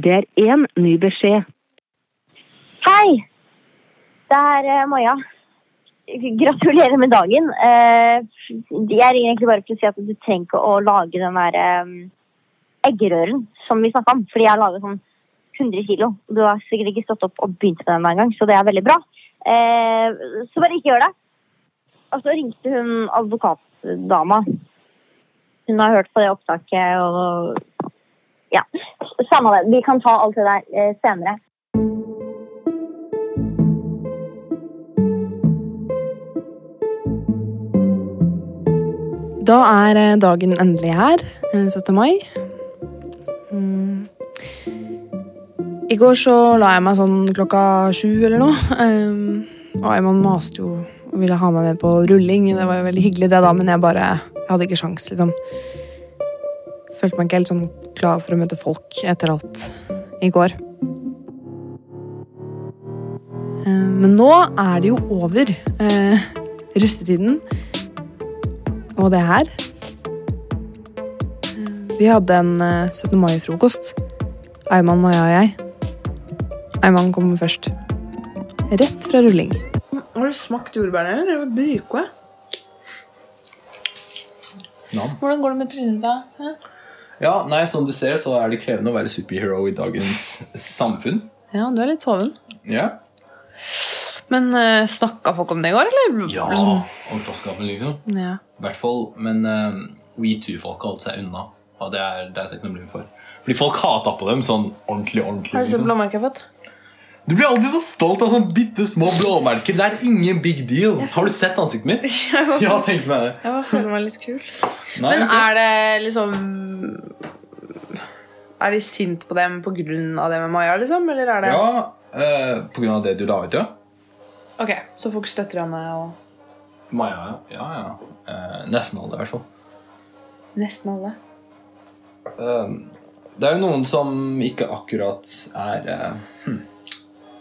Det er én ny beskjed. Hei! Det er eh, Maja. Gratulerer med dagen. Eh, jeg ringer egentlig bare for å si at du trenger ikke å lage den der eh, eggerøren som vi snakka om. Fordi jeg har laget sånn 100 kilo. Du har sikkert ikke stått opp og begynt med den engang, så det er veldig bra. Så bare ikke gjør det. Og så ringte hun advokatdama. Hun har hørt på det opptaket og samme det. Vi kan ta alt det der eh, senere. Da er eh, dagen endelig her, eh, 17. mai. Mm. I går så la jeg meg sånn klokka sju eller noe. Um, og Ayman maste jo og ville ha meg med på rulling. Det var jo veldig hyggelig, det da, men jeg bare jeg hadde ikke sjans, liksom. Følte meg ikke helt sånn klar for å møte folk etter alt i går. Eh, Men nå er det jo over. Eh, russetiden. Og det her. Eh, Vi hadde en eh, 17. mai-frokost. Ayman, Maja og jeg. Ayman kom først. Rett fra rulling. Har du smakt jordbærene, eller? Det var dritgode. Nam. Hvordan går det med trynet da? Ja, nei, Som du ser, så er det krevende å være superhero i dagens samfunn. Ja, du er litt hoven. Ja, Men uh, snakka folk om det i går, eller? ja Liksom- om slåsskampen, liksom. ja. I hvert fall, Men uh, WeToo-folk har holdt seg unna. Og det er, det er for. Fordi folk hata på dem sånn ordentlig. ordentlig Har du sett liksom. blåmerket jeg har fått? Du blir alltid så stolt av sånne bitte små blåmerker. Det er ingen big deal. Har du sett ansiktet mitt? Ja, tenk meg det. Jeg bare føler meg litt kul. Nei, Men er det liksom Er de sint på dem av det med Maja, liksom? Eller er det Ja, på grunn av det du la ut, ja? Ok, Så folk støtter henne og Maja, ja. ja, ja. Eh, nesten alle, i hvert fall. Nesten alle. Eh, det er jo noen som ikke akkurat er eh, hm,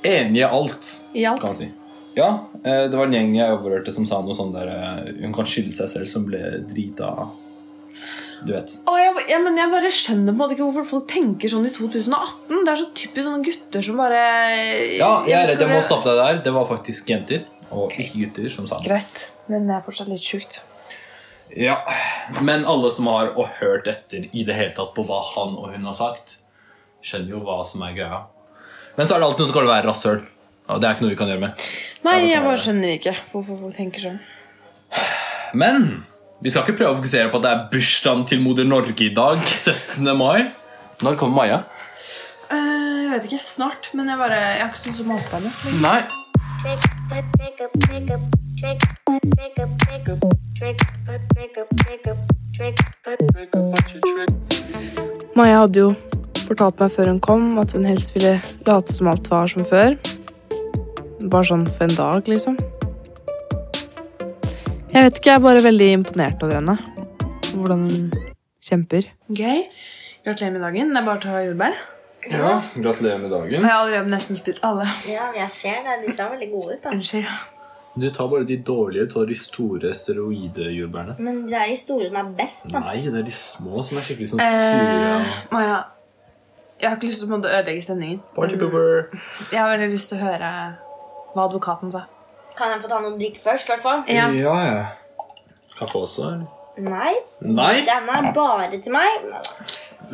enig i alt, I alt? kan man si. Ja, eh, det var en gjeng jeg overhørte som sa noe sånn der eh, Hun kan skylde seg selv som ble drita Du vet. Å, jeg, ja, men jeg bare skjønner på en måte ikke hvorfor folk tenker sånn i 2018. Det er så typisk sånne gutter som bare Ja, jeg er redd jeg må stoppe deg der. Det var faktisk jenter og ikke gutter som sa det. Greit. Men det er fortsatt litt sjukt. Ja, Men alle som har og hørt etter i det hele tatt på hva han og hun har sagt, skjønner jo hva som er greia. Men så er det alltid noe som kaller være rasshøl. Og det er ikke noe vi kan gjøre med. Nei, jeg bare skjønner ikke hvorfor folk tenker sånn. Men vi skal ikke prøve å fokusere på at det er bursdagen til moder Norge i dag. 17. mai. Når kommer Maja? Uh, jeg vet ikke. Snart. Men jeg bare Jeg har ikke sånn som maser på henne. Nei. Maja hadde jo fortalt meg før hun kom, at hun helst ville late som alt var som før. Bare sånn for en dag, liksom. Jeg vet ikke, jeg er bare veldig imponert over henne. Hvordan hun kjemper. Gøy. Gratulerer med dagen. Det er bare å ta jordbær. Ja, Gratulerer med dagen. Jeg har allerede nesten spist alle. Ja, jeg ser det. De ser veldig gode ut, da. Unnskyld. Du tar bare de dårlige, du tar de store steroidejordbærene. Men det er de store som er best, da. Nei, det er de små som er skikkelig sånn Eh, sure. Maja, jeg har ikke lyst til å ødelegge stemningen. Party pooper. Jeg har veldig lyst til å høre hva advokaten sa. Kan jeg få ta noe drikk først, i hvert fall? Ja. ja. ja. Kaffe også, eller? Nei. Nei. Denne er bare til meg.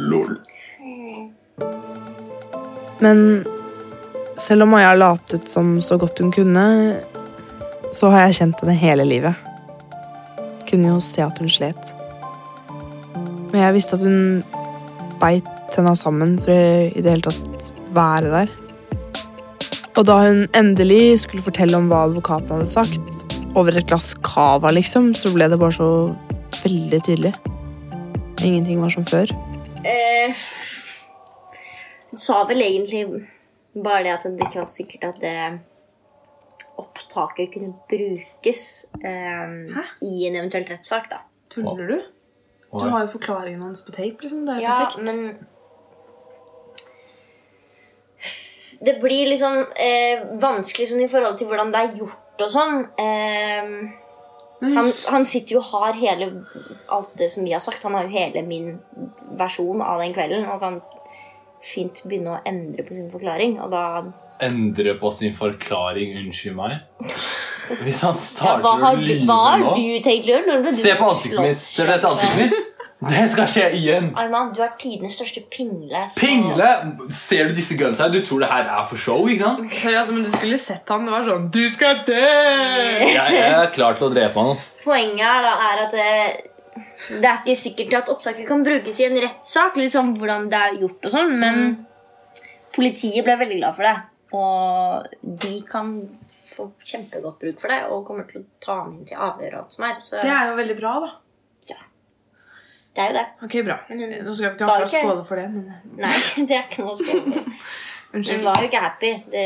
Lol. Men selv om Maja latet som så godt hun kunne, så har jeg kjent henne hele livet. Kunne jo se at hun slet. Men jeg visste at hun beit tenna sammen for i det hele tatt være der. Og da hun endelig skulle fortelle om hva advokaten hadde sagt, over et glass cava, liksom, så ble det bare så veldig tydelig. Ingenting var som før. Eh, Hun sa vel egentlig bare det at det ikke var sikkert at det opptaket kunne brukes eh, i en eventuell rettssak, da. Tuller du? Du har jo forklaringen hans på tape, liksom. Det er Ja, perfekt. men Det blir liksom eh, vanskelig sånn i forhold til hvordan det er gjort og sånn. Eh, han, han sitter jo og har hele alt det som vi har sagt. Han har jo hele min versjon av den kvelden og kan fint begynne å endre på sin forklaring. Og da Endre på sin forklaring. Unnskyld meg. Hvis han ja, starter hva, har, å du- nå hva har du tenkt å gjøre? Se på ansiktet mitt. Ser du dette ansiktet mitt? Det skal skje igjen. Arman, du er tidenes største pingle. så- Pingle! Ser du disse gunsa? Du tror det her er for show, ikke sant? Sorry, altså, men du skulle sett han. Det var sånn Du skal dø! Jeg, er klar til å drepe han. Altså. Poenget her da er at det, det er ikke sikkert at opptaket kan brukes i en rettssak, sånn hvordan det er gjort og sånn, men politiet ble veldig glad for det. Og de kan få kjempegodt bruk for det og kommer til å ta han inn til avhør og alt som er. Så Det er jo veldig bra, da. Det er jo det. Ok, bra. Nå skal vi ikke ha skåle for det, men Nei, det er ikke noe å skåle for. Hun var jo ikke happy. Det...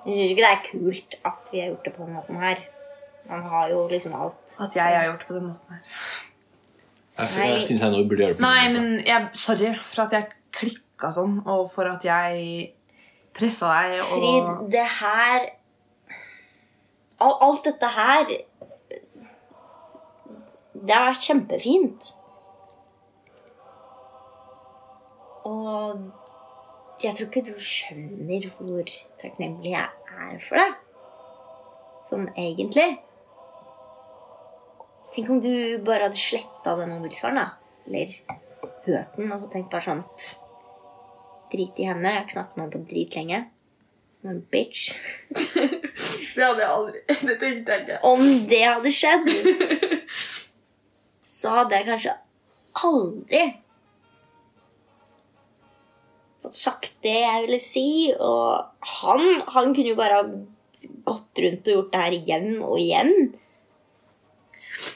Hun syns ikke det er kult at vi har gjort det på den måten her. Man har jo liksom alt. At jeg har gjort det på den måten her. Jeg, Nei. jeg synes jeg nå burde gjøre det på Nei, den måten. men jeg, sorry for at jeg klikka sånn, og for at jeg pressa deg og Frid, det her Alt dette her Det har vært kjempefint. Og jeg tror ikke du skjønner hvor takknemlig jeg er for det. Sånn egentlig. Tenk om du bare hadde sletta den mobilsvaren, da. Eller hørt den og så tenkt bare sånn Drit i henne. Jeg har ikke snakket med henne på drit lenge. Men bitch. Det hadde jeg aldri Det tenkte jeg ikke. Om det hadde skjedd, så hadde jeg kanskje aldri fått sagt det jeg ville si. Og han, han kunne jo bare ha gått rundt og gjort det her igjen og igjen.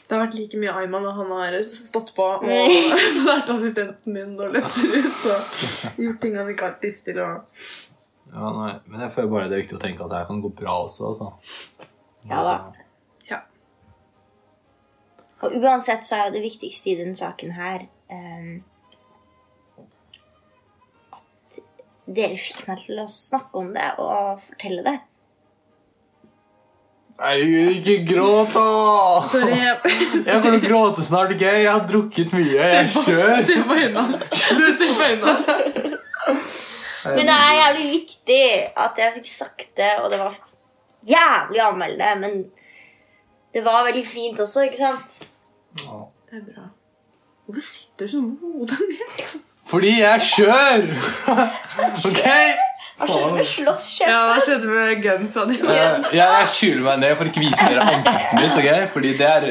Det har vært like mye Ayman og han har stått på og vært assistenten min og løpt ut og gjort ting han ikke har hatt lyst til. Og... Ja, nei, men jeg føler bare det er viktig å tenke at det her kan gå bra også. Altså. Ja da. Og uansett så er jo det viktigste i denne saken her um, at dere fikk meg til å snakke om det og fortelle det. Herregud, ikke gråt, da! Sorry. Jeg kommer til å gråte snart. ok? Jeg har drukket mye. Jeg er skjør. Se på øynene hans. Slutt se på øynene hans. Men det er jævlig viktig at jeg fikk sagt det, og det var jævlig anmeldende, men det var veldig fint også, ikke sant? Det er bra. Hvorfor sitter du sånn med hodet ned? Fordi jeg er skjør! ok? Hva skjedde med slåsskjøp? Ja, hva skjedde med gunsa? Eh, jeg, jeg skjuler meg ned for ikke vise dere ansiktet mitt. ok? Fordi det er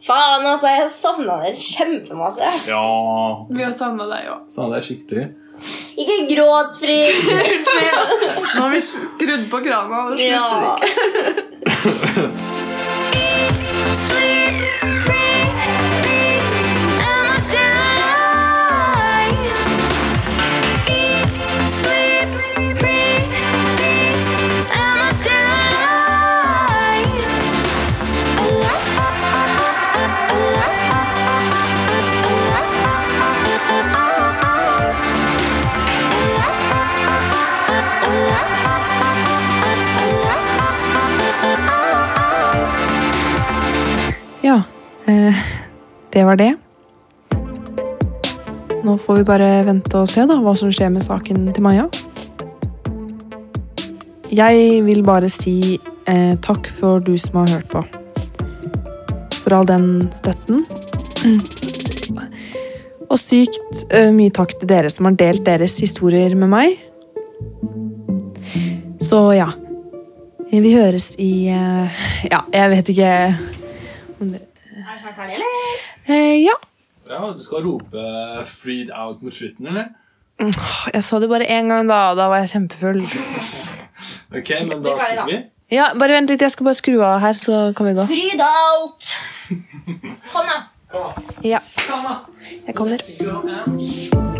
Faen, altså, jeg savna dere kjempemasse. Ja Vi har savna deg òg. Savna er skikkelig. Ikke gråt, Frid! Nå har vi skrudd på krana, og det slutter Ja. ikke. Ja, eh, det var det. Nå får vi bare vente og se da, hva som skjer med saken til Maja. Jeg vil bare si eh, takk for du som har hørt på. For all den støtten. Og sykt eh, mye takk til dere som har delt deres historier med meg. Så ja. Vi høres i eh, Ja, jeg vet ikke det Eh, ja. Ja, Du skal rope 'freed out' mot slutten, eller? Jeg så det bare én gang, da, og da var jeg kjempefull. Ok, men da skal stikker vi. Ja, bare vent litt, jeg skal bare skru av her, så kan vi gå. Fryd out! Kom, da. Ja, Kom da. jeg kommer. Let's go out.